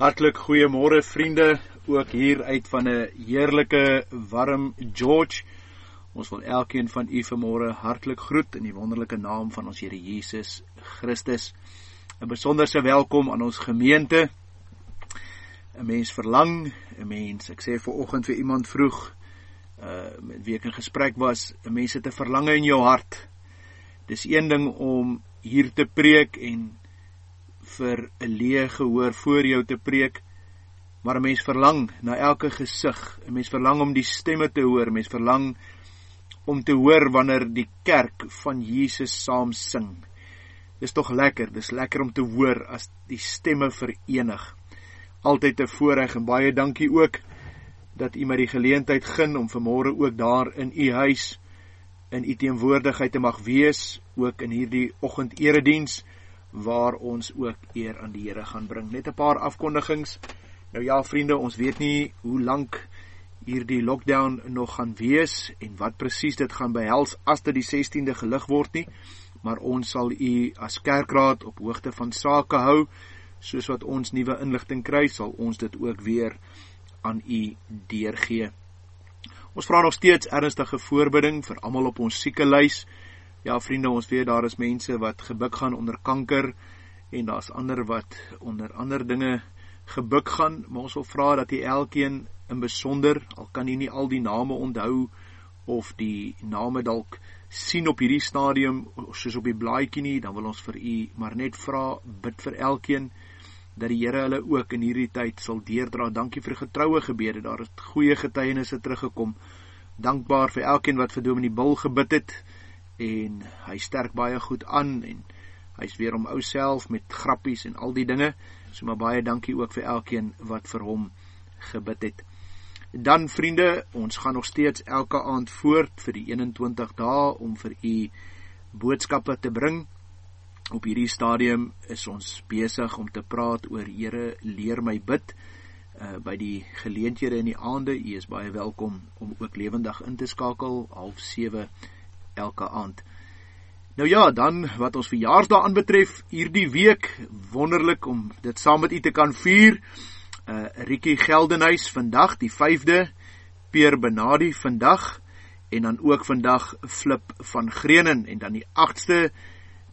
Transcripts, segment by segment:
Hartlik goeiemôre vriende, ook hier uit van 'n heerlike warm George. Ons wil elkeen van u vanmôre hartlik groet in die wonderlike naam van ons Here Jesus Christus. 'n Besonderse welkom aan ons gemeente. 'n Mens verlang, 'n mens, ek sê ver oggend vir iemand vroeg uh met wie ek in gesprek was, 'n mens het 'n verlange in jou hart. Dis een ding om hier te preek en vir 'n leë gehoor voor jou te preek. Maar 'n mens verlang na elke gesig. 'n Mens verlang om die stemme te hoor. Mens verlang om te hoor wanneer die kerk van Jesus saam sing. Dis tog lekker. Dis lekker om te hoor as die stemme verenig. Altyd 'n voorreg en baie dankie ook dat u my die geleentheid gun om vanmôre ook daar in u huis in u teenwoordigheid te mag wees, ook in hierdie oggendediens waar ons ook eer aan die Here gaan bring. Net 'n paar afkondigings. Nou ja, vriende, ons weet nie hoe lank hierdie lockdown nog gaan wees en wat presies dit gaan behels as dit die 16de gelig word nie, maar ons sal u as kerkraad op hoogte van sake hou. Soos wat ons nuwe inligting kry, sal ons dit ook weer aan u deurgee. Ons vra nog steeds ernstige voorbereiding vir almal op ons siekelys. Ja vriende, ons weet daar is mense wat gebuk gaan onder kanker en daar's ander wat onder ander dinge gebuk gaan, maar ons wil vra dat jy elkeen in besonder, al kan jy nie al die name onthou of die name dalk sien op hierdie stadium soos op die blaadjie nie, dan wil ons vir u maar net vra bid vir elkeen dat die Here hulle ook in hierdie tyd sal deerdra. Dankie vir getroue gebede. Daar het goeie getuienisse teruggekom. Dankbaar vir elkeen wat vir Dominee Bil gebid het en hy sterk baie goed aan en hy's weer om ou self met grappies en al die dinge. So maar baie dankie ook vir elkeen wat vir hom gebid het. Dan vriende, ons gaan nog steeds elke aand voort vir die 21 dae om vir u boodskappe te bring. Op hierdie stadium is ons besig om te praat oor Here leer my bid uh by die geleenthede in die aande. U is baie welkom om ook lewendig in te skakel half 7 elke aand. Nou ja, dan wat ons verjaarsdag aanbetref, hierdie week wonderlik om dit saam met u te kan vier. Uh Rietjie Geldenhuys vandag die 5de, Peer Benadi vandag en dan ook vandag Flip van Grenen en dan die 8ste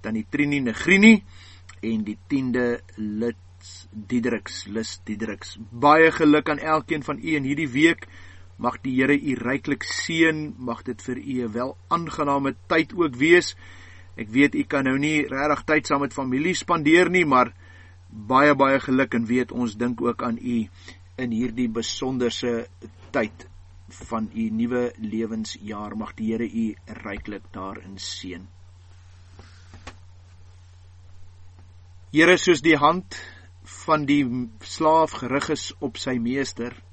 dan die Trini Negrini en die 10de Lit Diedriks, Lis Diedriks. Baie geluk aan elkeen van u in hierdie week. Mag die Here u ryklik seën, mag dit vir u 'n wel aangename tyd ook wees. Ek weet u kan nou nie regtig tyd saam met familie spandeer nie, maar baie baie geluk en weet ons dink ook aan u in hierdie besonderse tyd van u nuwe lewensjaar. Mag die Here u ryklik daarin seën. Here soos die hand van die slaaf gerig is op sy meester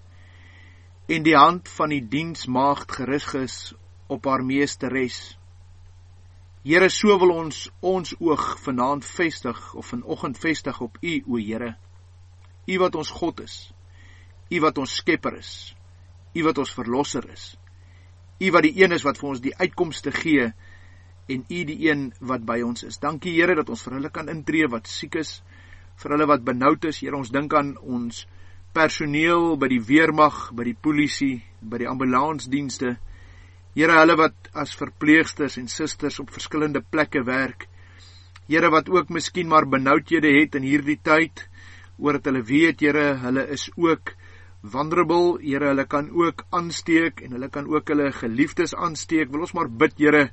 en die hand van die diensmaagd gerig is op haar meesteres. Here, so wil ons ons oog vanaand vestig of vanoggend vestig op U, o Here. U wat ons God is. U wat ons Skepper is. U wat ons verlosser is. U wat die een is wat vir ons die uitkomste gee en U die een wat by ons is. Dankie Here dat ons vir hulle kan intree wat siek is, vir hulle wat benoud is. Here, ons dink aan ons personeel by die weermag, by die polisie, by die ambulansdienste. Here, hulle wat as verpleegsters en susters op verskillende plekke werk. Here wat ook miskien maar benoudhede het in hierdie tyd, oor dat hulle weet, Here, hulle is ook vulnerable. Here, hulle kan ook aansteek en hulle kan ook hulle geliefdes aansteek. Wil ons maar bid, Here,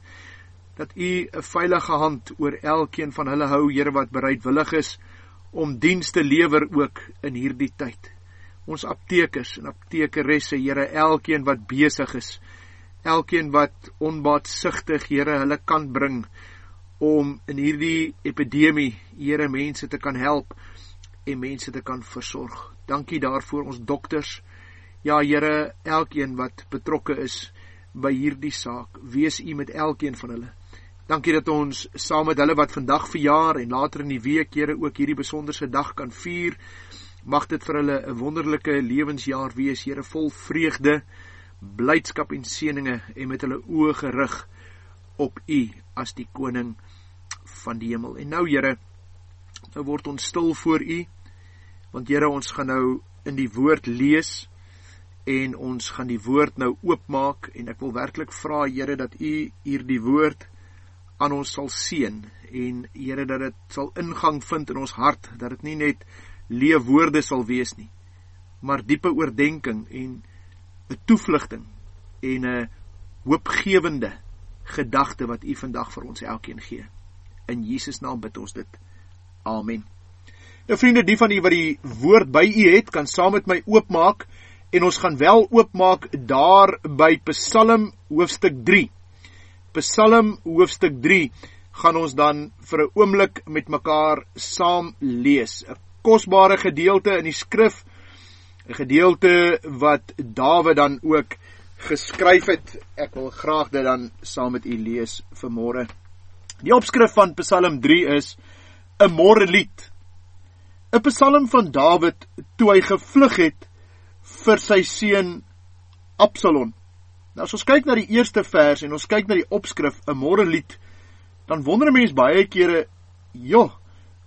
dat U 'n veilige hand oor elkeen van hulle hou, Here, wat bereidwillig is om diens te lewer ook in hierdie tyd ons aptekers en aptekeresse, Here, elkeen wat besig is, elkeen wat onbaatsigtig, Here, hulle kan bring om in hierdie epidemie, Here, mense te kan help en mense te kan versorg. Dankie daarvoor ons dokters. Ja, Here, elkeen wat betrokke is by hierdie saak, wees U met elkeen van hulle. Dankie dat ons saam met hulle wat vandag verjaar en later in die week, Here, ook hierdie besonderse dag kan vier. Mag dit vir hulle 'n wonderlike lewensjaar wees, Here, vol vreugde, blydskap en seëninge en met hulle oë gerig op U as die koning van die hemel. En nou, Here, nou word ons stil voor U. Want Here, ons gaan nou in die woord lees en ons gaan die woord nou oopmaak en ek wil werklik vra Here dat U hierdie woord aan ons sal seën en Here dat dit sal ingang vind in ons hart dat dit nie net leë woorde sal wees nie maar diepe oordeenking en 'n toevlugting en 'n hoopgewende gedagte wat U vandag vir ons elkeen gee. In Jesus naam bid ons dit. Amen. Nou vriende, die van u wat die woord by u het, kan saam met my oopmaak en ons gaan wel oopmaak daar by Psalm hoofstuk 3. Psalm hoofstuk 3 gaan ons dan vir 'n oomblik met mekaar saam lees. 'n Kosbare gedeelte in die skrif, 'n gedeelte wat Dawid dan ook geskryf het. Ek wil graag dit dan saam met u lees vanmôre. Die opskrif van Psalm 3 is 'n môre lied. 'n Psalm van Dawid toe hy gevlug het vir sy seun Absalom. Nou as ons kyk na die eerste vers en ons kyk na die opskrif 'n môre lied, dan wonder 'n mens baie kere, "Jo,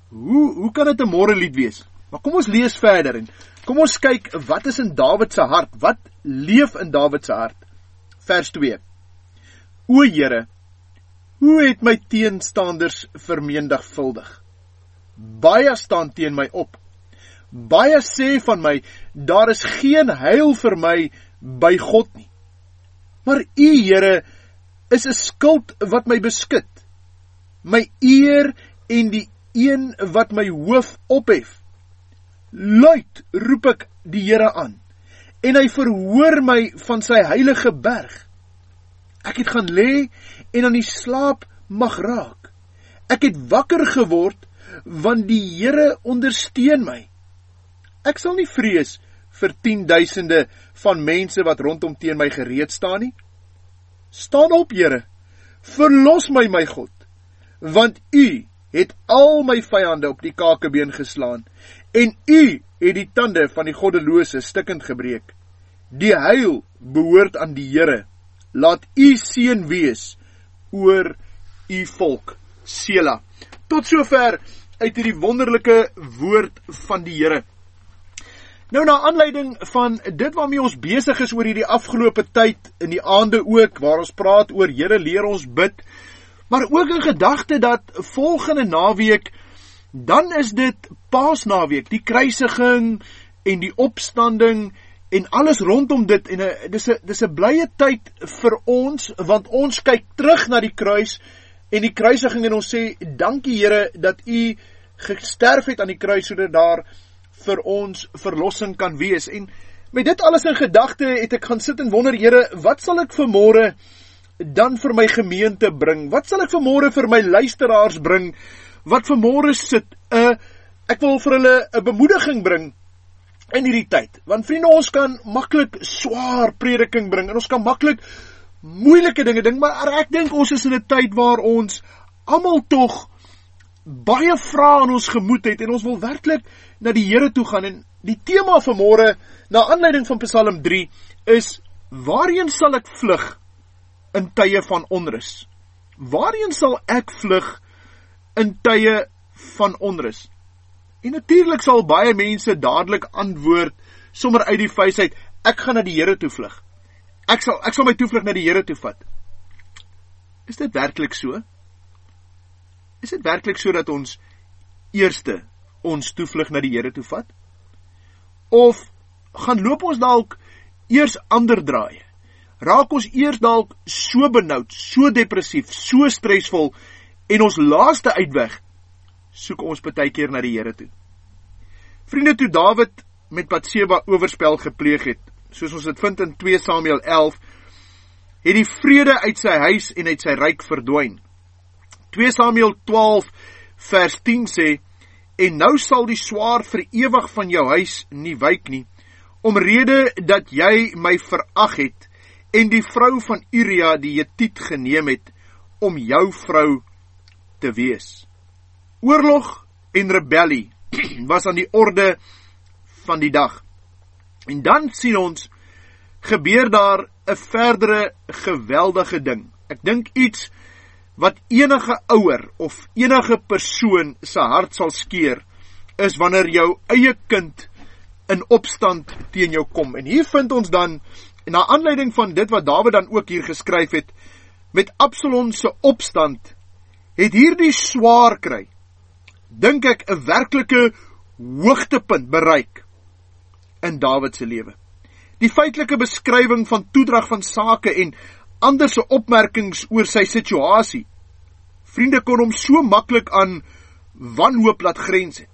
hoe hoe kan dit 'n môre lied wees?" Maar kom ons lees verder en kom ons kyk wat is in Dawid se hart? Wat leef in Dawid se hart? Vers 2. O Here, hoe het my teenstanders vermenigvuldig? Baie staan teen my op. Baie sê van my, daar is geen heil vir my by God nie. Maar U, Here, is 'n skild wat my beskud. My eer en die een wat my hoof ophef. Luid roep ek die Here aan en hy verhoor my van sy heilige berg. Ek het gaan lê en aan die slaap mag raak. Ek het wakker geword want die Here ondersteun my. Ek sal nie vrees vir 10000de van mense wat rondom teen my gereed staan nie. Staan op, Here. Verlos my, my God, want U het al my vyande op die kakebeen geslaan en U het die tande van die goddelose stikkend gebreek. Die heil behoort aan die Here. Laat U seën wees oor U volk. Sela. Tot sover uit hierdie wonderlike woord van die Here. Nou na aanleiding van dit waarmee ons besig is oor hierdie afgelope tyd in die aande ook waar ons praat oor Here leer ons bid, maar ook 'n gedagte dat volgende naweek dan is dit Paasnaweek, die kruisiging en die opstanding en alles rondom dit. En 'n dis 'n dis 'n blye tyd vir ons want ons kyk terug na die kruis en die kruisiging en ons sê dankie Here dat u gesterf het aan die kruis sodat daar vir ons verlossing kan wees. En met dit alles in gedagte het ek gaan sit en wonder Here wat sal ek vir môre dan vir my gemeente bring? Wat sal ek vir môre vir my luisteraars bring wat vir môre sit 'n uh, ek wil vir hulle 'n bemoediging bring in hierdie tyd? Want vriende ons kan maklik swaar prediking bring en ons kan maklik moeilike dinge ding, maar ek dink ons is in 'n tyd waar ons almal tog baie vrae in ons gemoed het en ons wil werklik na die Here toe gaan. En die tema vir môre na aanleiding van Psalm 3 is waarheen sal ek vlug in tye van onrus? Waarheen sal ek vlug in tye van onrus? En natuurlik sal baie mense dadelik antwoord sommer uit die feesheid ek gaan na die Here toe vlug. Ek sal ek sal my toevlug na die Here toe vat. Is dit werklik so? Is dit werklik so dat ons eerste ons toevlug na die Here toe vat? Of gaan loop ons dalk eers ander draaie? Raak ons eers dalk so benoud, so depressief, so stresvol en ons laaste uitweg soek ons baie keer na die Here toe. Vriende, toe Dawid met Batseba oorspel gepleeg het, soos ons dit vind in 2 Samuel 11, het die vrede uit sy huis en uit sy ryk verdwyn. 2 Samuel 12 vers 10 sê: "En nou sal die swaar vir ewig van jou huis nie wyk nie, omrede dat jy my verag het en die vrou van Uria die Hethiet geneem het om jou vrou te wees." Oorlog en rebellie was aan die orde van die dag. En dan sien ons gebeur daar 'n verdere geweldige ding. Ek dink iets wat enige ouer of enige persoon se hart sal skeer is wanneer jou eie kind in opstand teen jou kom. En hier vind ons dan na aanleiding van dit wat Dawid dan ook hier geskryf het met Absalom se opstand het hierdie swaar kry. Dink ek 'n werklike hoogtepunt bereik in Dawid se lewe. Die feitelike beskrywing van toedrag van sake en ander se opmerkings oor sy situasie. Vriende kon hom so maklik aan wanhoop laat grens het.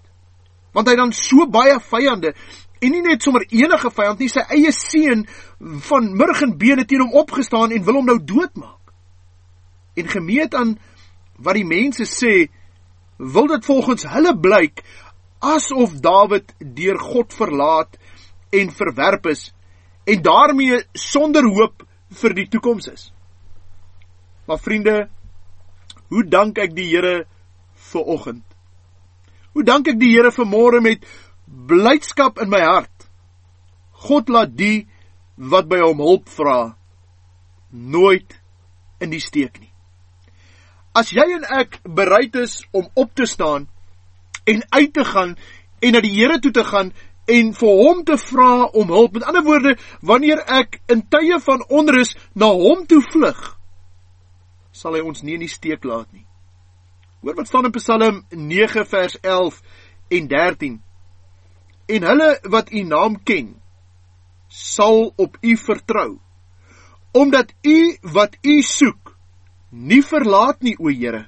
Want hy dan so baie vyande en nie net sommer enige vyand nie, sy eie seun van murg en bene teen hom opgestaan en wil hom nou doodmaak. En gemeet aan wat die mense sê, wil dit volgens hulle blyk asof Dawid deur God verlaat en verwerp is en daarmee sonder hoop vir die toekoms is. Maar vriende, hoe dank ek die Here vir oggend. Hoe dank ek die Here vir môre met blydskap in my hart. God laat die wat by hom hulp vra nooit in die steek nie. As jy en ek bereid is om op te staan en uit te gaan en na die Here toe te gaan en vir hom te vra om hulp. Met ander woorde, wanneer ek in tye van onrus na hom toe vlug, sal hy ons nie in die steek laat nie. Hoor wat staan in Psalm 9 vers 11 en 13. En hulle wat u naam ken, sal op u vertrou. Omdat u wat u soek, nie verlaat nie, o Here.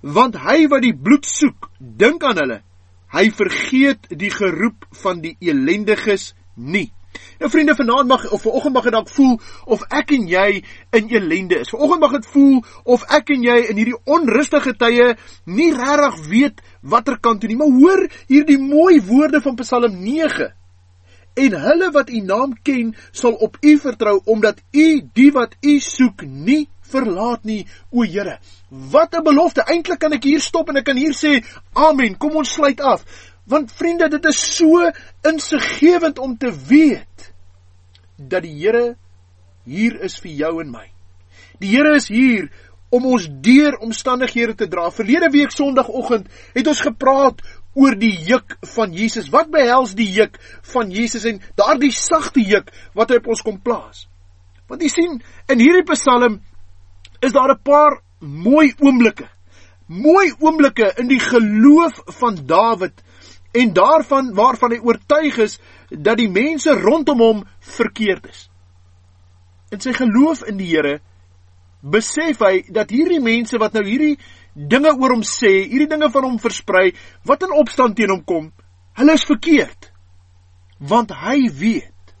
Want hy wat die bloed soek, dink aan hulle Hy vergeet die geroep van die elendiges nie. Nou vriende, vanaand mag of vanoggend mag dit dalk voel of ek en jy in elende is. Vanoggend mag dit voel of ek en jy in hierdie onrustige tye nie regtig weet watter kant toe nie. Maar hoor hierdie mooi woorde van Psalm 9. En hulle wat u naam ken, sal op u vertrou omdat u die wat u soek nie verlaat nie, o Here. Wat 'n belofte. Eintlik kan ek hier stop en ek kan hier sê amen. Kom ons sluit af. Want vriende, dit is so insiggewend om te weet dat die Here hier is vir jou en my. Die Here is hier om ons deur omstandighede te dra. Verlede week Sondagoggend het ons gepraat oor die juk van Jesus. Wat behels die juk van Jesus en daardie sagte juk wat hy op ons kom plaas? Want jy sien, in hierdie Psalm is daar 'n paar mooi oomblikke. Mooi oomblikke in die geloof van Dawid en daarvan waarvan hy oortuig is dat die mense rondom hom verkeerd is. In sy geloof in die Here besef hy dat hierdie mense wat nou hierdie dinge oor hom sê, hierdie dinge van hom versprei, wat in opstand teen hom kom, hulle is verkeerd. Want hy weet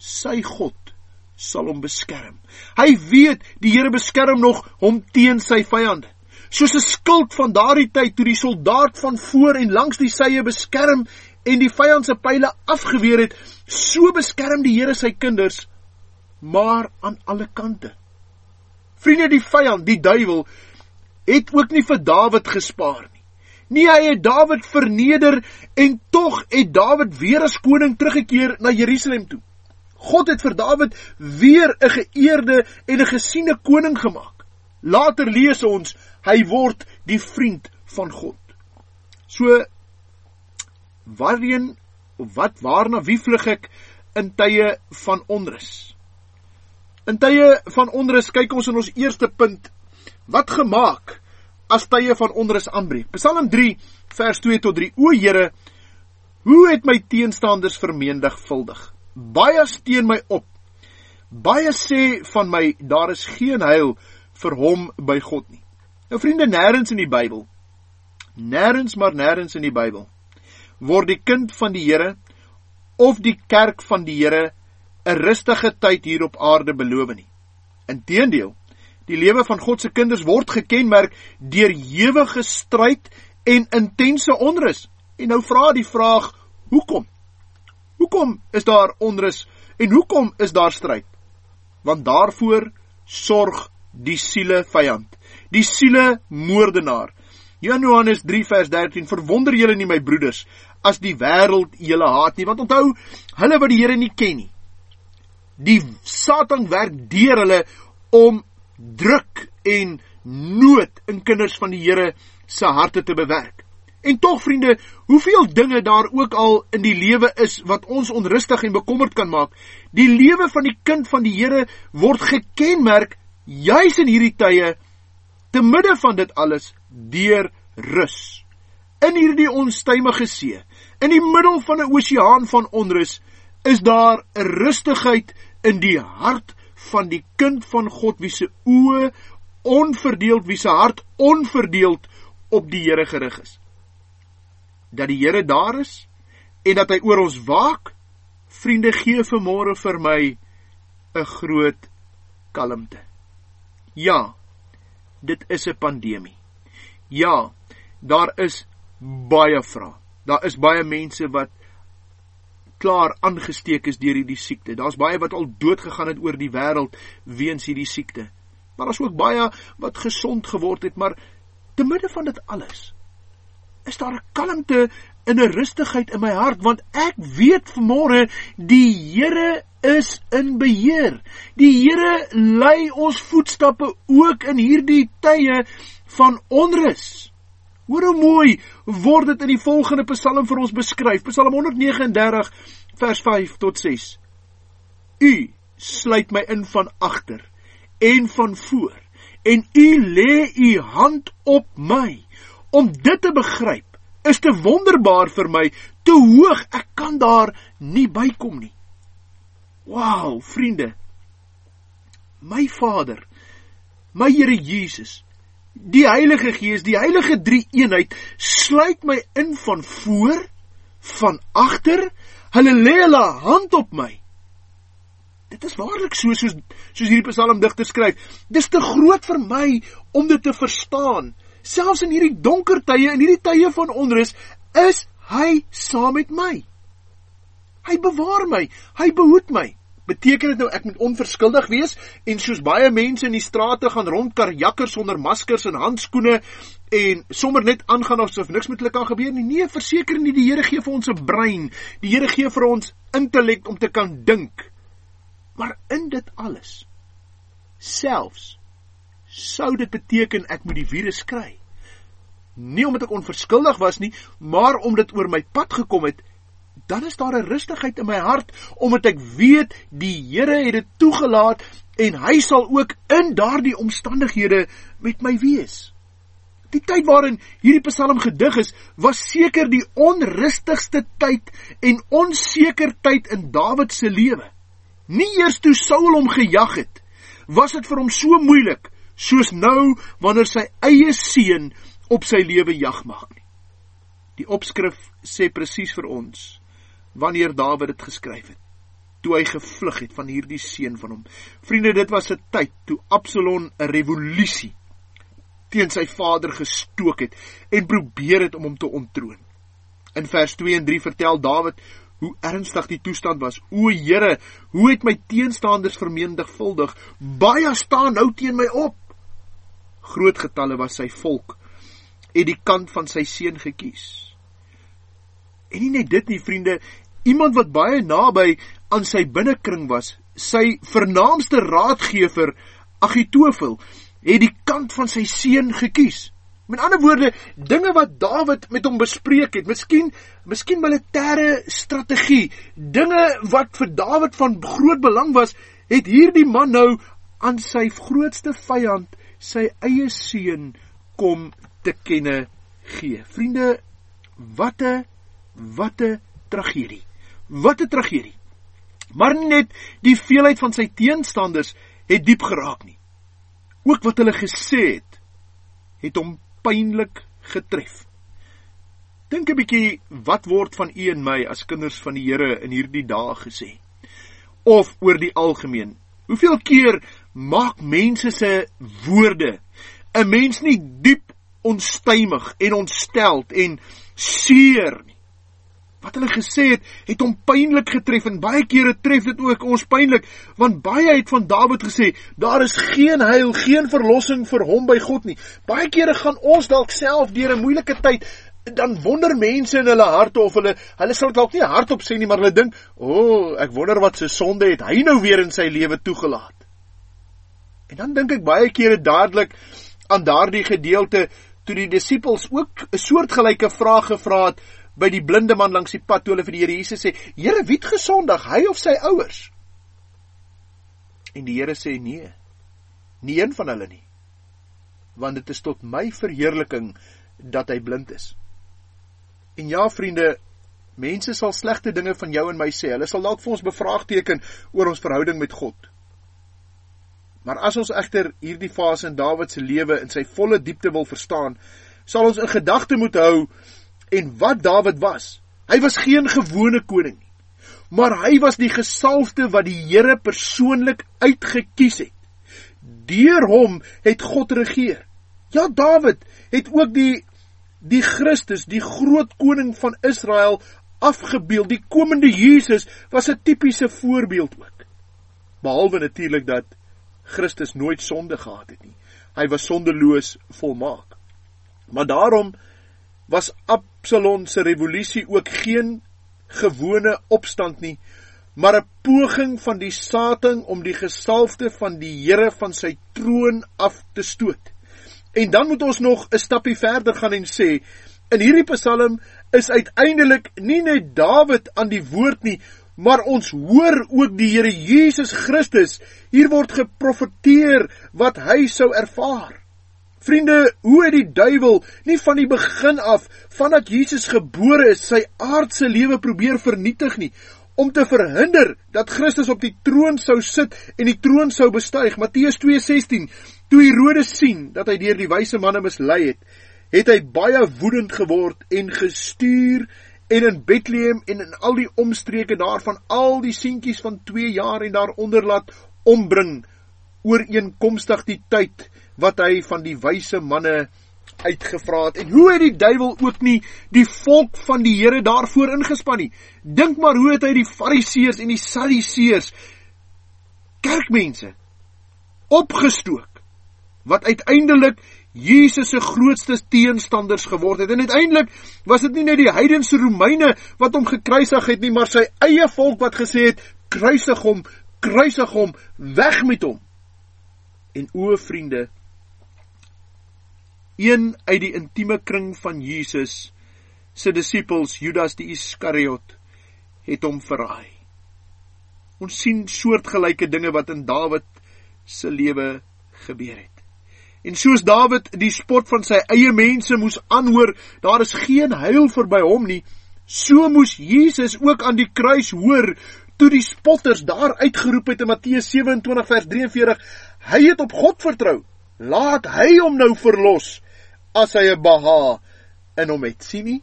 sy God sal hom beskerm. Hy weet die Here beskerm nog hom teen sy vyande. Soos 'n skild van daardie tyd toe die soldaat van voor en langs die sye beskerm en die vyand se pile afgeweer het, so beskerm die Here sy kinders maar aan alle kante. Vriende, die vyand, die duiwel het ook nie vir Dawid gespaar nie. Nee, hy het Dawid verneder en tog het Dawid weer as koning teruggekeer na Jerusalem toe. God het vir Dawid weer 'n geëerde en 'n gesiene koning gemaak. Later lees ons hy word die vriend van God. So waarheen of wat waarna wie vlug ek in tye van onrus? In tye van onrus kyk ons in ons eerste punt wat gemaak as tye van onrus aanbreek. Psalm 3 vers 2 tot 3. O Here, hoe het my teenstanders vermenigvuldig? baie steen my op. Baie sê van my daar is geen heil vir hom by God nie. Nou vriende, nêrens in die Bybel, nêrens maar nêrens in die Bybel word die kind van die Here of die kerk van die Here 'n rustige tyd hier op aarde beloof nie. Inteendeel, die lewe van God se kinders word gekenmerk deur ewige stryd en intense onrus. En nou vra die vraag, hoekom? Hoekom is daar onrus en hoekom is daar stryd? Want daarvoor sorg die siele vyand, die siele moordenaar. Johannes 3 vers 13 Verwonder julle nie my broeders as die wêreld julle haat nie, want onthou, hulle wat die Here nie ken nie. Die Satan werk deur hulle om druk en nood in kinders van die Here se harte te bewerk. En tog vriende, hoeveel dinge daar ook al in die lewe is wat ons onrustig en bekommerd kan maak, die lewe van die kind van die Here word gekenmerk juis in hierdie tye te midde van dit alles deur rus. In hierdie onstuimige see, in die middel van 'n oseaan van onrus, is daar 'n rustigheid in die hart van die kind van God wie se oë onverdeeld, wie se hart onverdeeld op die Here gerig is. Dat die Here daar is en dat hy oor ons waak, vriende gee vanmôre vir my 'n groot kalmte. Ja, dit is 'n pandemie. Ja, daar is baie vrae. Daar is baie mense wat klaar aangesteek is deur hierdie siekte. Daar's baie wat al dood gegaan het oor die wêreld weens hierdie siekte. Maar daar's ook baie wat gesond geword het, maar te midde van dit alles is daar 'n kalmte en 'n rustigheid in my hart want ek weet vanmôre die Here is in beheer. Die Here lei ons voetstappe ook in hierdie tye van onrus. Hoor hoe mooi word dit in die volgende Psalm vir ons beskryf. Psalm 139 vers 5 tot 6. U sluit my in van agter en van voor en u lê u hand op my. Om dit te begryp is te wonderbaar vir my, te hoog, ek kan daar nie bykom nie. Wow, vriende. My Vader, my Here Jesus, Die Heilige Gees, die Heilige Drie Eenheid sluit my in van voor, van agter. Hulle lê hulle hand op my. Dit is waarlik so soos soos hierdie psalmdigter skryf. Dis te groot vir my om dit te verstaan. Selfs in hierdie donker tye, in hierdie tye van onrus, is hy saam met my. Hy bewaar my, hy behoed my. Beteken dit nou ek moet onverskuldig wees en soos baie mense in die strate gaan rondkarjakkers sonder maskers en handskoene en sommer net aangaan asof niks met hulle kan gebeur nie? Nee, verseker nie, die Here gee vir ons 'n brein. Die Here gee vir ons intellek om te kan dink. Maar in dit alles selfs sou dit beteken ek moet die virus kry. Nie omdat ek onverskuldig was nie, maar omdat oor my pad gekom het dan is daar 'n rustigheid in my hart omdat ek weet die Here het dit toegelaat en hy sal ook in daardie omstandighede met my wees. Die tyd waarin hierdie Psalm gedig is, was seker die onrustigste tyd en onseker tyd in Dawid se lewe. Nie eers toe Saul hom gejag het, was dit vir hom so moeilik soos nou wanneer sy eie seun op sy lewe jag maak nie. Die opskrif sê presies vir ons wanneer Dawid dit geskryf het toe hy gevlug het van hierdie seun van hom. Vriende, dit was 'n tyd toe Absalom 'n revolusie teen sy vader gestook het en probeer het om hom te ontroon. In vers 2 en 3 vertel Dawid hoe ernstig die toestand was. O Here, hoe het my teenstanders vermenigvuldig, baie staan nou teen my op. Groot getalle was sy volk het die kant van sy seun gekies. En nie net dit nie, vriende, iemand wat baie naby aan sy binnekring was, sy vernaamste raadgewer Agitofel, het die kant van sy seun gekies. Met ander woorde, dinge wat Dawid met hom bespreek het, miskien miskien militêre strategie, dinge wat vir Dawid van groot belang was, het hierdie man nou aan sy grootste vyand, sy eie seun kom te kenne gee. Vriende, wat 'n wat 'n tragedie. Wat 'n tragedie. Maar nie net die veelheid van sy teenstanders het diep geraak nie. Ook wat hulle gesê het, het hom pynlik getref. Dink 'n bietjie wat word van u en my as kinders van die Here in hierdie dae gesê? Of oor die algemeen. Hoeveel keer maak mense se woorde 'n mens nie diep onstuimig en ontsteld en seer nie? wat hulle gesê het, het hom pynlik getref en baie kere tref dit ook ons pynlik, want baie het van Dawid gesê, daar is geen heil, geen verlossing vir hom by God nie. Baie kere gaan ons dalk self deur 'n moeilike tyd dan wonder mense in hulle harte of hulle hulle sal dalk nie hardop sê nie maar hulle dink o oh, ek wonder wat se sonde het hy nou weer in sy lewe toegelaat en dan dink ek baie kere dadelik aan daardie gedeelte toe die disippels ook 'n soortgelyke vraag gevra het by die blinde man langs die pad toe hulle vir die Here Jesus sê: "Here, wie het gesondig, hy of sy ouers?" En die Here sê: "Nee. Nie een van hulle nie. Want dit is tot my verheerliking dat hy blind is." En ja, vriende, mense sal slegte dinge van jou en my sê. Hulle sal dalk vir ons bevraagteken oor ons verhouding met God. Maar as ons egter hierdie fase in Dawid se lewe in sy volle diepte wil verstaan, sal ons in gedagte moet hou en wat Dawid was. Hy was geen gewone koning nie, maar hy was die gesalfde wat die Here persoonlik uitgekies het. Deur hom het God regeer. Ja, Dawid het ook die die Christus, die groot koning van Israel afgebeeld. Die komende Jesus was 'n tipiese voorbeeld ook. Behalwe natuurlik dat Christus nooit sonde gehad het nie. Hy was sondeloos volmaak. Maar daarom was Absalom se revolusie ook geen gewone opstand nie, maar 'n poging van die Satan om die gesalfde van die Here van sy troon af te stoot. En dan moet ons nog 'n stappie verder gaan en sê in hierdie Psalm is uiteindelik nie net Dawid aan die woord nie, maar ons hoor ook die Here Jesus Christus. Hier word geprofeteer wat hy sou ervaar. Vriende, hoe het die duiwel nie van die begin af, vandat Jesus gebore is, sy aardse lewe probeer vernietig nie, om te verhinder dat Christus op die troon sou sit en die troon sou bestyg. Matteus 2:16. Toe Herodes sien dat hy deur die wyse manne mislei het, het hy baie woedend geword en gestuur en in Bethlehem en in al die omstreke daarvan al die seentjies van 2 jaar en daaronder laat ombring ooreenkomstig die tyd wat hy van die wyse manne uitgevra het. En hoe het die duiwel ook nie die volk van die Here daarvoor ingespan nie? Dink maar hoe het hy die Fariseërs en die Sadduseërs kerkmense opgestook wat uiteindelik Jesus se grootste teenstanders geword het. En uiteindelik was dit nie net die heidense Romeine wat hom gekruisig het nie, maar sy eie volk wat gesê het: "Kruisig hom, kruisig hom, weg met hom." En o vriende, een uit die intieme kring van Jesus se disippels, Judas die Iskariot, het hom verraai. Ons sien soortgelyke dinge wat in Dawid se lewe gebeur het. En soos Dawid die spot van sy eie mense moes aanhoor, daar is geen heil vir by hom nie, so moes Jesus ook aan die kruis hoor toe die spotters daar uitgeroep het in Matteus 27 vers 43, hy het op God vertrou. Laat hy hom nou verlos as hy 'n beha in hom het. sien nie?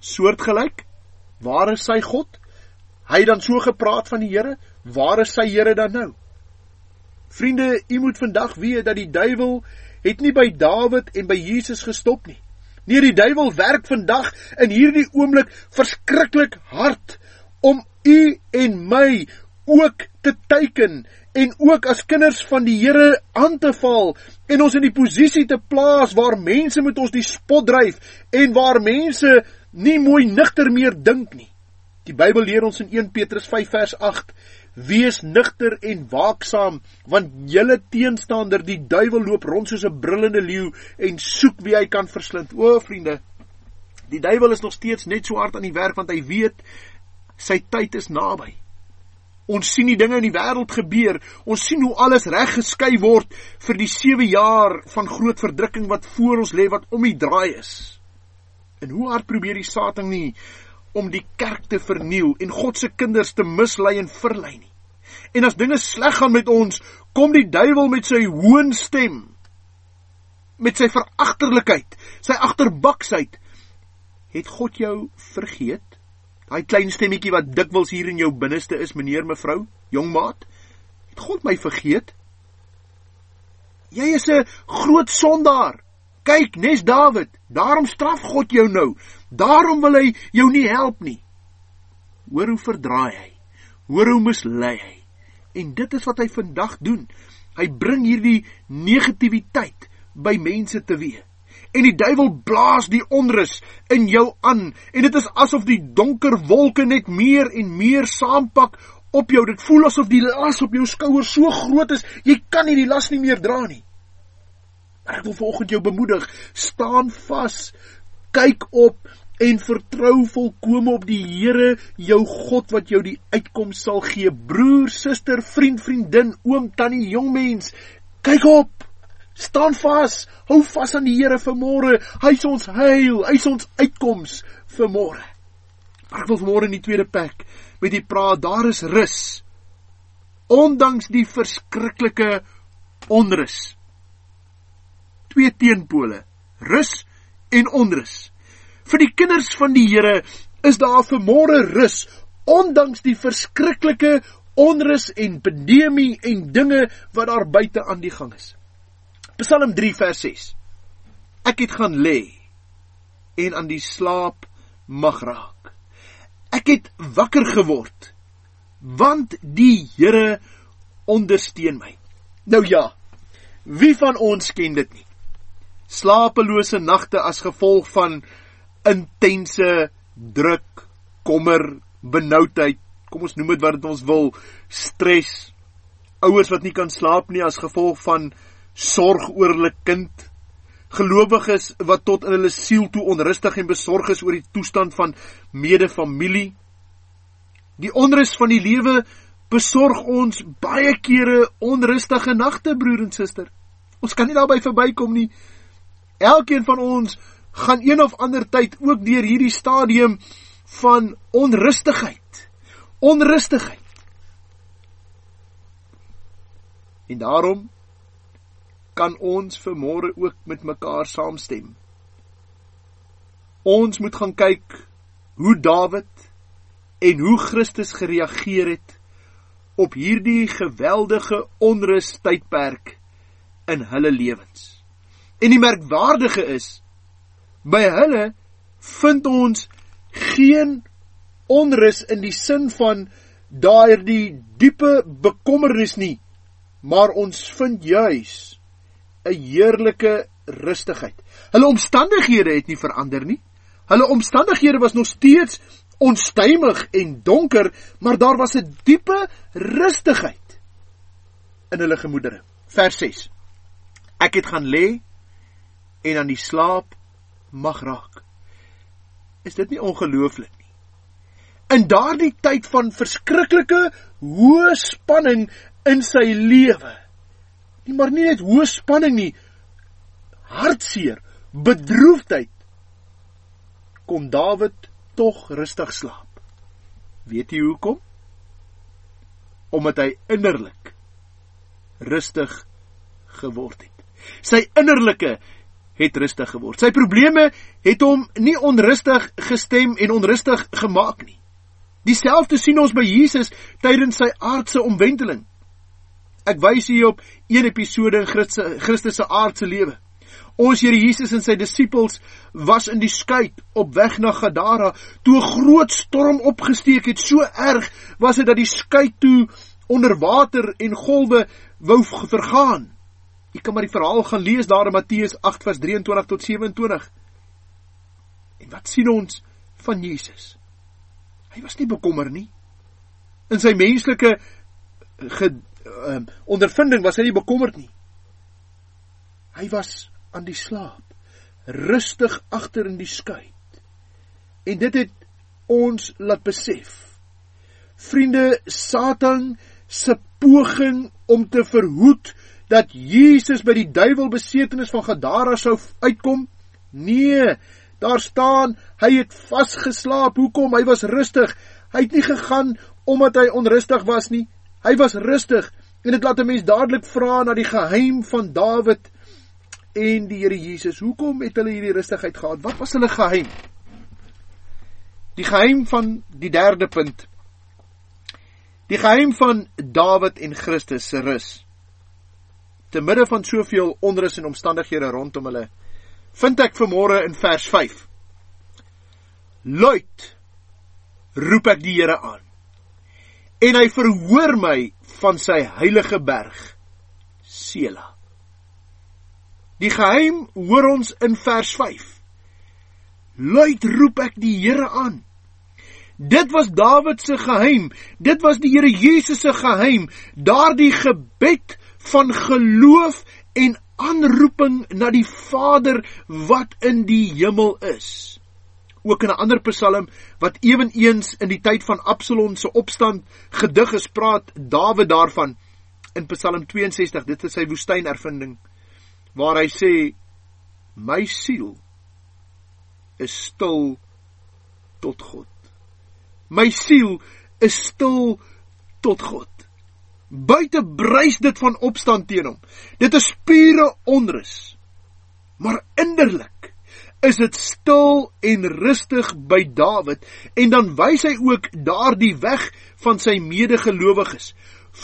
Soortgelyk. Waar is sy God? Hy het dan so gepraat van die Here. Waar is sy Here dan nou? Vriende, u moet vandag weet dat die duiwel het nie by Dawid en by Jesus gestop nie. Nee, die duiwel werk vandag in hierdie oomblik verskriklik hard om u en my ook te teiken en ook as kinders van die Here aan te val en ons in die posisie te plaas waar mense met ons die spot dryf en waar mense nie mooi nigter meer dink nie. Die Bybel leer ons in 1 Petrus 5 vers Wees nugter en waaksaam, want julle teenstander, die duiwel loop rond soos 'n brullende leeu en soek wie hy kan verslind. O, vriende, die duiwel is nog steeds net so hard aan die werk want hy weet sy tyd is naby. Ons sien die dinge in die wêreld gebeur. Ons sien hoe alles reg geskei word vir die 7 jaar van groot verdrukking wat voor ons lê wat om die draai is. En hoe hard probeer die Satan nie om die kerk te verniel en God se kinders te mislei en verlei nie. En as dinge sleg gaan met ons, kom die duiwel met sy hoën stem, met sy veragterlikheid, sy agterbaksheid. Het God jou vergeet? Daai klein stemmetjie wat dikwels hier in jou binneste is, meneer, mevrou, jong maat, het God my vergeet? Jy is 'n groot sondaar. Kyk, nes Dawid, daarom straf God jou nou. Daarom wil hy jou nie help nie. Hoor hoe verdraai hy. Hoor hoe mislei hy. En dit is wat hy vandag doen. Hy bring hierdie negativiteit by mense teweeg. En die duiwel blaas die onrus in jou aan en dit is asof die donker wolke net meer en meer saampak op jou. Dit voel asof die las op jou skouers so groot is, jy kan nie die las nie meer dra nie. Ek wil vanoggend jou bemoedig, staan vas, kyk op en vertrou volkome op die Here, jou God wat jou die uitkoms sal gee. Broer, suster, vriend, vriendin, oom, tannie, jong mens, kyk op. Staan vas. Hou vas aan die Here vir môre. Hy is ons heil, hy is ons uitkoms vir môre. Maar ek wil môre in die tweede plek met u praat. Daar is rus. Ondanks die verskriklike onrus. Twee teenpole, rus en onrus. Vir die kinders van die Here is daar vir môre rus ondanks die verskriklike onrus en pandemie en dinge wat daar buite aan die gang is. Psalm 3 vers 6. Ek het gaan lê en aan die slaap mag raak. Ek het wakker geword want die Here ondersteun my. Nou ja, wie van ons ken dit nie? Slapelose nagte as gevolg van intense druk, kommer, benoudheid, kom ons noem dit wat dit ons wil, stres, ouers wat nie kan slaap nie as gevolg van sorg oor hulle kind, gelowiges wat tot in hulle siel toe onrustig en besorg is oor die toestand van medefamilie. Die onrus van die lewe besorg ons baie kere onrustige nagte, broer en suster. Ons kan nie daarby verbykom nie. Elkeen van ons gaan een of ander tyd ook deur hierdie stadium van onrustigheid. Onrustigheid. En daarom kan ons vanmôre ook met mekaar saamstem. Ons moet gaan kyk hoe Dawid en hoe Christus gereageer het op hierdie geweldige onrus tydperk in hulle lewens. En die merkwaardige is by hulle vind ons geen onrus in die sin van daardie diepe bekommernis nie, maar ons vind juis 'n heerlike rustigheid. Hulle omstandighede het nie verander nie. Hulle omstandighede was nog steeds onstuimig en donker, maar daar was 'n diepe rustigheid in hulle gemoedere. Vers 6. Ek het gaan lê en aan die slaap mag raak. Is dit nie ongelooflik nie? In daardie tyd van verskriklike hoë spanning in sy lewe nie maar nie net hoë spanning nie hartseer bedroefdheid kon Dawid tog rustig slaap weet jy hoekom omdat hy innerlik rustig geword het sy innerlike het rustig geword sy probleme het hom nie onrustig gestem en onrustig gemaak nie dieselfde sien ons by Jesus tydens sy aardse omwenteling Ek wys hier op een episode in Christus se aardse lewe. Ons Here Jesus en sy disippels was in die skei op weg na Gadara toe 'n groot storm opgesteek het. So erg was dit dat die skei toe onder water en golwe wou vergaan. Jy kan maar die verhaal gaan lees daar in Matteus 8 vers 23 tot 27. En wat sien ons van Jesus? Hy was nie bekommer nie. In sy menslike um, ondervinding was hy nie bekommerd nie. Hy was aan die slaap, rustig agter in die skei. En dit het ons laat besef. Vriende, Satan se poging om te verhoed dat Jesus by die duiwel besetenis van Gadara sou uitkom? Nee, daar staan hy het vasgeslaap. Hoekom? Hy was rustig. Hy het nie gegaan omdat hy onrustig was nie. Hy was rustig en dit laat 'n mens dadelik vra na die geheim van Dawid en die Here Jesus. Hoekom het hulle hierdie rustigheid gehad? Wat was hulle geheim? Die geheim van die derde punt. Die geheim van Dawid en Christus se rus. Te midde van soveel onrus en omstandighede rondom hulle, vind ek vanmôre in vers 5. Luid roep ek die Here aan en hy verhoor my van sy heilige berg Sela. Die geheim hoor ons in vers 5. Luid roep ek die Here aan. Dit was Dawid se geheim. Dit was die Here Jesus se geheim. Daardie gebed van geloof en aanroeping na die Vader wat in die hemel is. Ook in 'n ander Psalm wat ewenigs in die tyd van Absalom se opstand gedig is, praat Dawid daarvan in Psalm 62. Dit is sy woestynervinding waar hy sê my siel is stil tot God. My siel is stil tot God. Buite bruis dit van opstand teen hom. Dit is pure onrus. Maar innerlik is dit stil en rustig by Dawid en dan wys hy ook daardie weg van sy medegelowiges.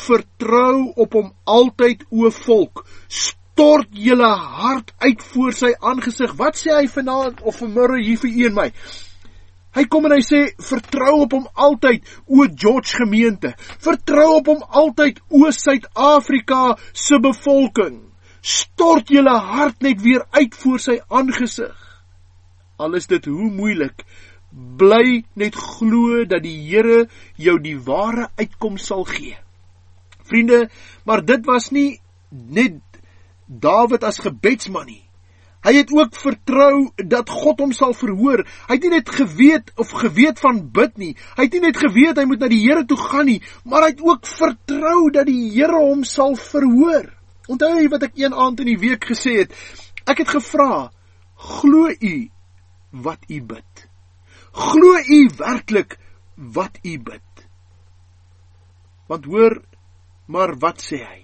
Vertrou op hom altyd o volk. Stort julle hart uit voor sy aangesig. Wat sê hy vanaand of vanmôre hier vir u en my? Hy kom en hy sê vertrou op hom altyd o George gemeente. Vertrou op hom altyd o Suid-Afrika se bevolking. Stort julle hart net weer uit voor sy aangesig. Al is dit hoe moeilik, bly net glo dat die Here jou die ware uitkoms sal gee. Vriende, maar dit was nie net Dawid as gebedsman nie. Hy het ook vertrou dat God hom sal verhoor. Hy het nie net geweet of geweet van bid nie. Hy het nie net geweet hy moet na die Here toe gaan nie, maar hy het ook vertrou dat die Here hom sal verhoor. Onthou jy wat ek een aand in die week gesê het? Ek het gevra: "Glo u wat u bid? Glo u werklik wat u bid?" Want hoor maar wat sê hy?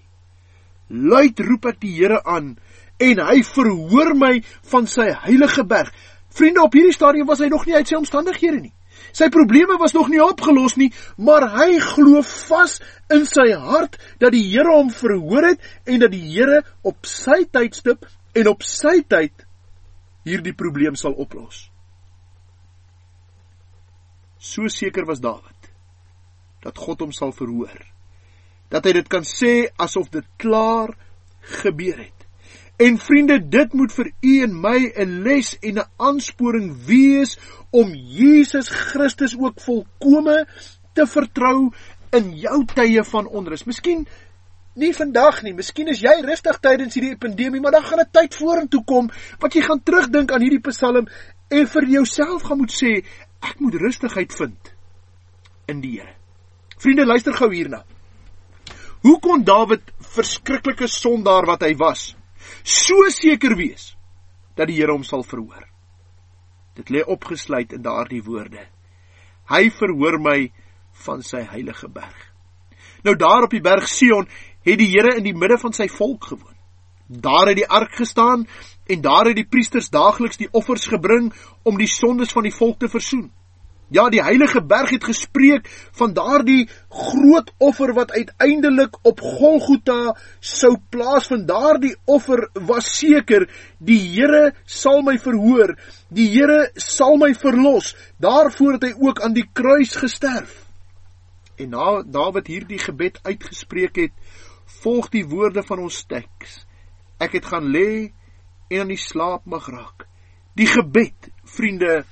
Luid roep ek die Here aan en hy verhoor my van sy heilige berg. Vriende, op hierdie stadium was hy nog nie uit sy omstandighede nie. Sy probleme was nog nie opgelos nie, maar hy glo vas in sy hart dat die Here hom verhoor het en dat die Here op sy tydstip en op sy tyd hierdie probleem sal oplos. So seker was Dawid dat God hom sal verhoor. Dat hy dit kan sê asof dit klaar gebeur het. En vriende, dit moet vir u en my 'n les en 'n aansporing wees om Jesus Christus ook volkome te vertrou in jou tye van onrus. Miskien nie vandag nie, miskien is jy rustig tydens hierdie pandemie, maar dan gaan 'n tyd vorentoe kom wat jy gaan terugdink aan hierdie Psalm en vir jouself gaan moet sê, ek moet rustigheid vind in die Here. Vriende, luister gou hierna. Hoe kon Dawid verskriklike sondaar wat hy was, so seker wees dat die Here hom sal verhoor. Dit lê opgesluit in daardie woorde. Hy verhoor my van sy heilige berg. Nou daar op die berg Sion het die Here in die midde van sy volk gewoon. Daar het die ark gestaan en daar het die priesters daagliks die offers gebring om die sondes van die volk te versoen. Ja, die heilige berg het gespreek van daardie groot offer wat uiteindelik op Golgotha sou plaasvind. Daardie offer was seker, die Here sal my verhoor. Die Here sal my verlos. Daarvoor het hy ook aan die kruis gesterf. En na Dawid hierdie gebed uitgespreek het, volg die woorde van ons teks. Ek het gaan lê en aan die slaap mag raak. Die gebed, vriende,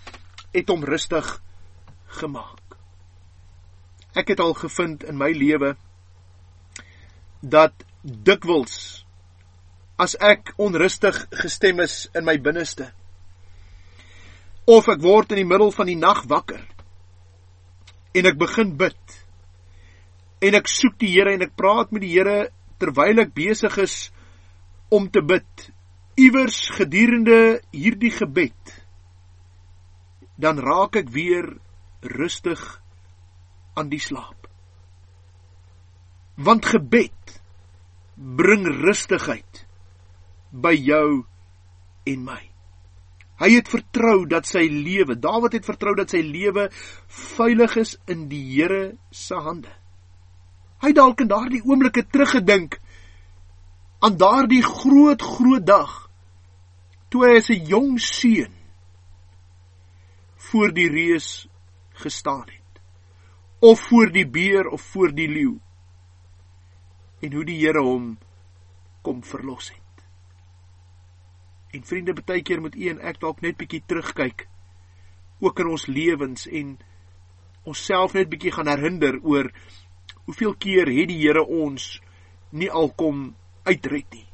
het hom rustig gemaak. Ek het al gevind in my lewe dat dikwels as ek onrustig gestem is in my binneste of ek word in die middel van die nag wakker en ek begin bid en ek soek die Here en ek praat met die Here terwyl ek besig is om te bid iewers gedurende hierdie gebed dan raak ek weer rustig aan die slaap. Want gebed bring rustigheid by jou en my. Hy het vertrou dat sy lewe, Dawid het vertrou dat sy lewe veilig is in die Here se hande. Hy dalk in daardie oomblikke teruggedink aan daardie groot groot dag toe hy as 'n jong seun voor die reus gestaan het. Of voor die beer of voor die leeu en hoe die Here hom kom verlos het. En vriende baie keer moet u en ek dalk net bietjie terugkyk. Ook in ons lewens en onsself net bietjie gaan herinner oor hoeveel keer het die Here ons nie al kom uitred nie.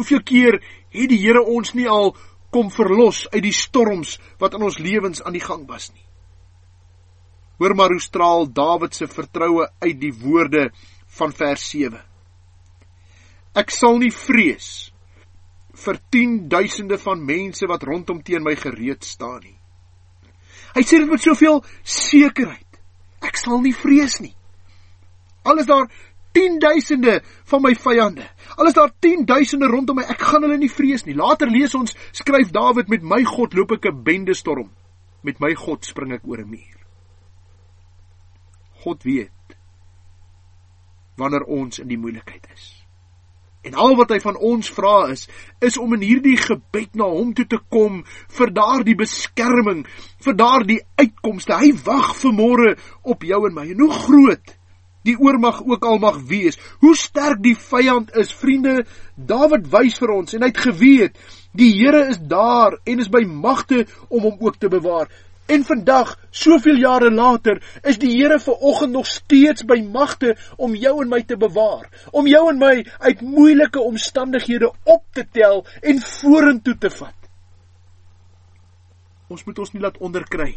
Hoeveel keer het die Here ons nie al kom verlos uit die storms wat in ons lewens aan die gang was nie? Hoor maar hoe straal Dawid se vertroue uit die woorde van vers 7. Ek sal nie vrees vir 10 duisende van mense wat rondom teen my gereed staan nie. Hy sê dit met soveel sekerheid. Ek sal nie vrees nie. Al is daar 10 duisende van my vyande. Al is daar 10 duisende rondom my, ek gaan hulle nie vrees nie. Later lees ons skryf Dawid met my God loop ek 'n bende storm. Met my God spring ek oor 'n muur. God weet wanneer ons in die moeilikheid is. En al wat hy van ons vra is, is om in hierdie gebed na hom toe te kom vir daardie beskerming, vir daardie uitkomste. Hy wag vir môre op jou en my. En hoe groot die oormag ook al mag wees, hoe sterk die vyand is, vriende, Dawid wys vir ons en hy het geweet die Here is daar en is by magte om hom ook te bewaar. En vandag, soveel jare later, is die Here ver oggend nog steeds by magte om jou en my te bewaar, om jou en my uit moeilike omstandighede op te tel en vorentoe te vat. Ons moet ons nie laat onderkry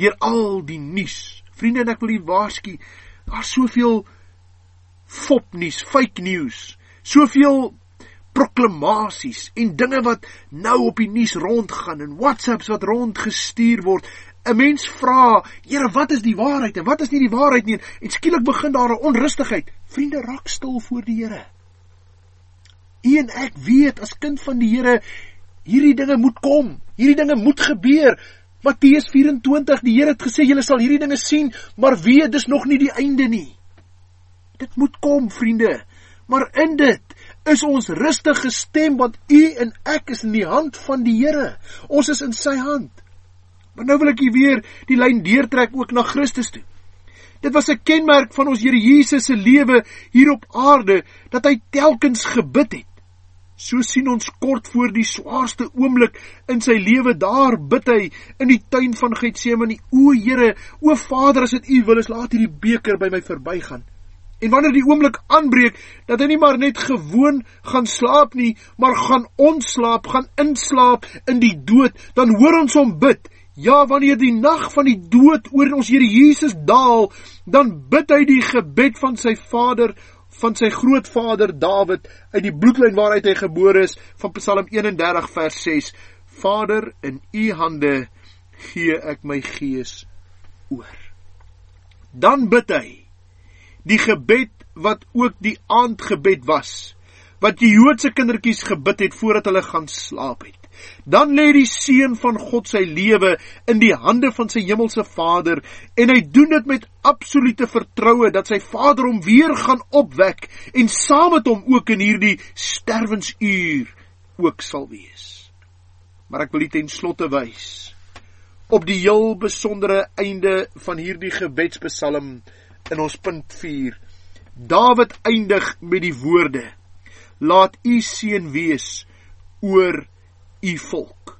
deur al die nuus. Vriende, ek wil u waarsku, daar's soveel fopnuus, fake news, soveel proklamasies en dinge wat nou op die nuus rondgaan en WhatsApps wat rondgestuur word. 'n Mens vra, Here, wat is die waarheid en wat is nie die waarheid nie? En skielik begin daar 'n onrustigheid. Vriende, raak stil voor die Here. U en ek weet as kind van die Here, hierdie dinge moet kom. Hierdie dinge moet gebeur. Matteus 24, die Here het gesê julle sal hierdie dinge sien, maar weet dis nog nie die einde nie. Dit moet kom, vriende. Maar in dit is ons rustig gestem want u en ek is in die hand van die Here. Ons is in sy hand. Maar nou wil ek hier weer die lyn deurtrek ook na Christus toe. Dit was 'n kenmerk van ons Here Jesus se lewe hier op aarde dat hy telkens gebid het. So sien ons kort voor die swaarste oomblik in sy lewe daar bid hy in die tuin van Getsemane: "O Here, o Vader, as dit U wil is, laat hierdie beker by my verbygaan." En wanneer die oomblik aanbreek dat hy nie maar net gewoon gaan slaap nie, maar gaan ontslaap, gaan inslaap in die dood, dan hoor ons hom bid. Ja, wanneer die nag van die dood oor ons Here Jesus daal, dan bid hy die gebed van sy Vader, van sy grootvader Dawid uit die bloedlyn waaruit hy gebore is, van Psalm 31 vers 6. Vader, in U hande gee ek my gees oor. Dan bid hy die gebed wat ook die aandgebed was wat die Joodse kindertjies gebid het voordat hulle gaan slaap het. Dan lê die seun van God sy lewe in die hande van sy hemelse Vader en hy doen dit met absolute vertroue dat sy Vader hom weer gaan opwek en saam met hom ook in hierdie sterwensuur ook sal wees. Maar ek wil dit ten slotte wys op die heel besondere einde van hierdie gebedspsalm in ons punt 4. Dawid eindig met die woorde: Laat u seën wees oor u volk.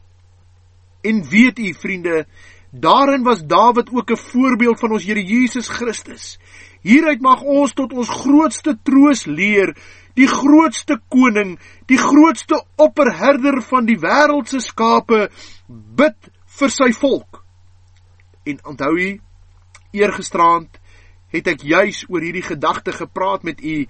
En weet u vriende, daarin was Dawid ook 'n voorbeeld van ons Here Jesus Christus. Hieruit mag ons tot ons grootste troos leer, die grootste koning, die grootste opperherder van die wêreld se skape bid vir sy volk. En onthou u eergisterand het ek juis oor hierdie gedagte gepraat met u.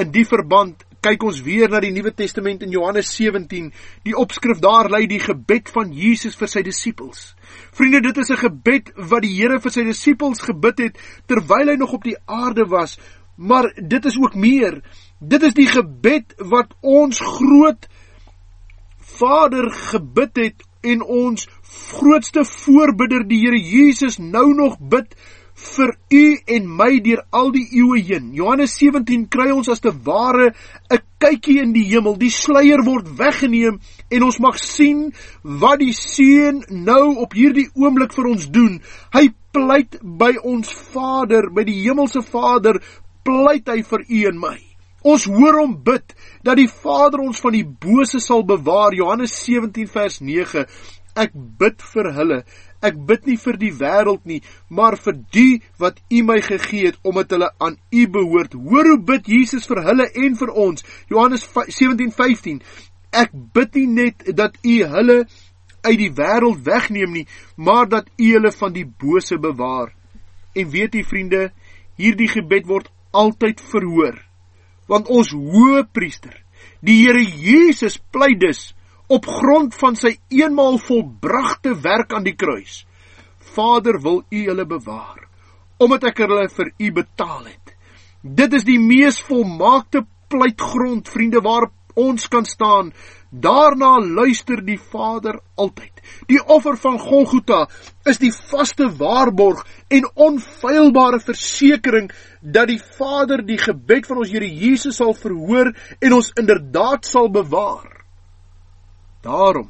In die verband kyk ons weer na die Nuwe Testament in Johannes 17. Die opskrif daar lei die gebed van Jesus vir sy disippels. Vriende, dit is 'n gebed wat die Here vir sy disippels gebid het terwyl hy nog op die aarde was, maar dit is ook meer. Dit is die gebed wat ons groot Vader gebid het en ons grootste voorbidder die Here Jesus nou nog bid vir u en my deur al die eeue heen. Johannes 17 kry ons as te ware 'n kykie in die hemel. Die sluier word weggeneem en ons mag sien wat die Seun nou op hierdie oomblik vir ons doen. Hy pleit by ons Vader, by die hemelse Vader, pleit hy vir u en my. Ons hoor hom bid dat die Vader ons van die bose sal bewaar. Johannes 17 vers 9. Ek bid vir hulle Ek bid nie vir die wêreld nie, maar vir die wat U my gegee het omdat hulle aan U behoort. Hoor hoe bid Jesus vir hulle en vir ons. Johannes 17:15. Ek bid nie net dat U hulle uit die wêreld wegneem nie, maar dat U hulle van die bose bewaar. En weet u vriende, hierdie gebed word altyd verhoor. Want ons hoëpriester, die Here Jesus pleit dus op grond van sy eenmaal volbragte werk aan die kruis. Vader, wil U hulle bewaar omdat ek hulle vir U betaal het. Dit is die mees volmaakte pleitgrond, vriende, waarop ons kan staan. Daarna luister die Vader altyd. Die offer van Golgotha is die vaste waarborg en onfeilbare versekering dat die Vader die gebed van ons Here Jesus sal verhoor en ons inderdaad sal bewaar. Daarom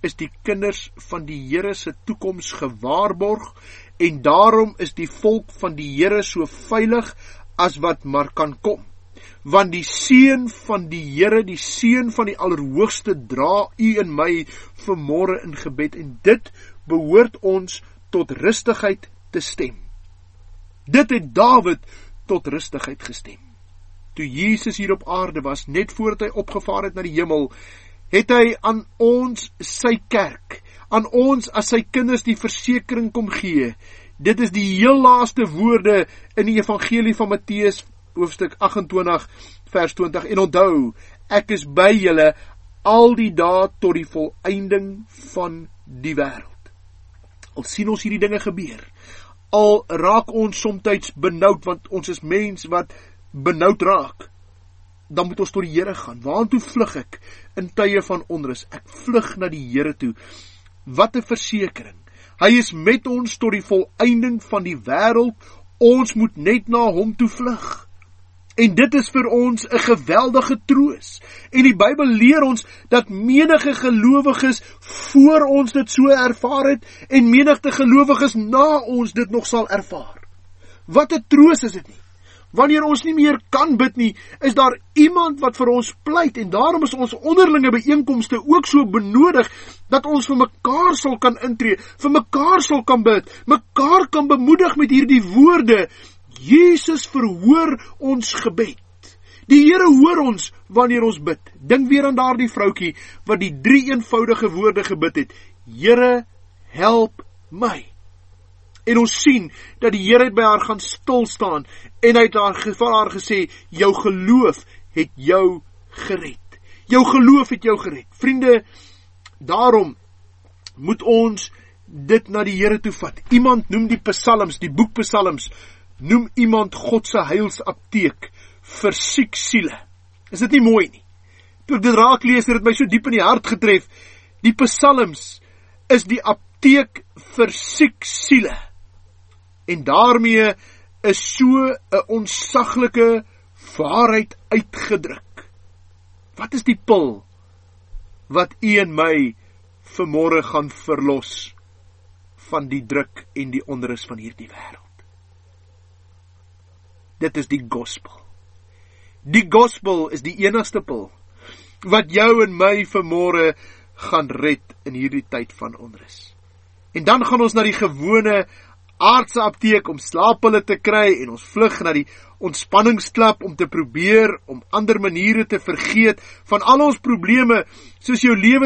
is die kinders van die Here se toekoms gewaarborg en daarom is die volk van die Here so veilig as wat maar kan kom. Want die seën van die Here, die seën van die Allerhoogste dra u en my vanmôre in gebed en dit behoort ons tot rustigheid te stem. Dit het Dawid tot rustigheid gestem. Toe Jesus hier op aarde was, net voordat hy opgevaar het na die hemel, het hy aan ons sy kerk, aan ons as sy kinders die versekering kom gee. Dit is die heel laaste woorde in die evangelie van Matteus hoofstuk 28 vers 20 en onthou, ek is by julle al die dae tot die volëinding van die wêreld. Al sien ons hierdie dinge gebeur, al raak ons soms benoud want ons is mens wat benoud raak dan moet ons tot die Here gaan. Waartoe vlug ek in tye van onrus? Ek vlug na die Here toe. Wat 'n versekering. Hy is met ons tot die volëinding van die wêreld. Ons moet net na hom toe vlug. En dit is vir ons 'n geweldige troos. En die Bybel leer ons dat menige gelowiges voor ons dit so ervaar het en menige gelowiges na ons dit nog sal ervaar. Wat 'n troos is dit nie? Wanneer ons nie meer kan bid nie, is daar iemand wat vir ons pleit en daarom is ons onderlinge byeenkomste ook so benodig dat ons vir mekaar sal kan intree, vir mekaar sal kan bid, mekaar kan bemoedig met hierdie woorde. Jesus verhoor ons gebed. Die Here hoor ons wanneer ons bid. Dink weer aan daardie vroutjie wat die drie eenvoudige woorde gebid het: Here, help my. En ons sien dat die Here by haar gaan stil staan en hy het haar vir haar gesê jou geloof het jou gered. Jou geloof het jou gered. Vriende, daarom moet ons dit na die Here toe vat. Iemand noem die Psalms, die boek Psalms, noem iemand God se heilsapteek vir siek siele. Is dit nie mooi nie? Toe ek dit raak lees, het dit my so diep in die hart getref. Die Psalms is die apteek vir siek siele. En daarmee is so 'n onsaglike waarheid uitgedruk. Wat is die pil wat u en my vanmôre gaan verlos van die druk en die onrus van hierdie wêreld? Dit is die gospel. Die gospel is die enigste pil wat jou en my vanmôre gaan red in hierdie tyd van onrus. En dan gaan ons na die gewone aardse apteek om slaappille te kry en ons vlug na die ontspanningsklap om te probeer om ander maniere te vergeet van al ons probleme soos jou lewe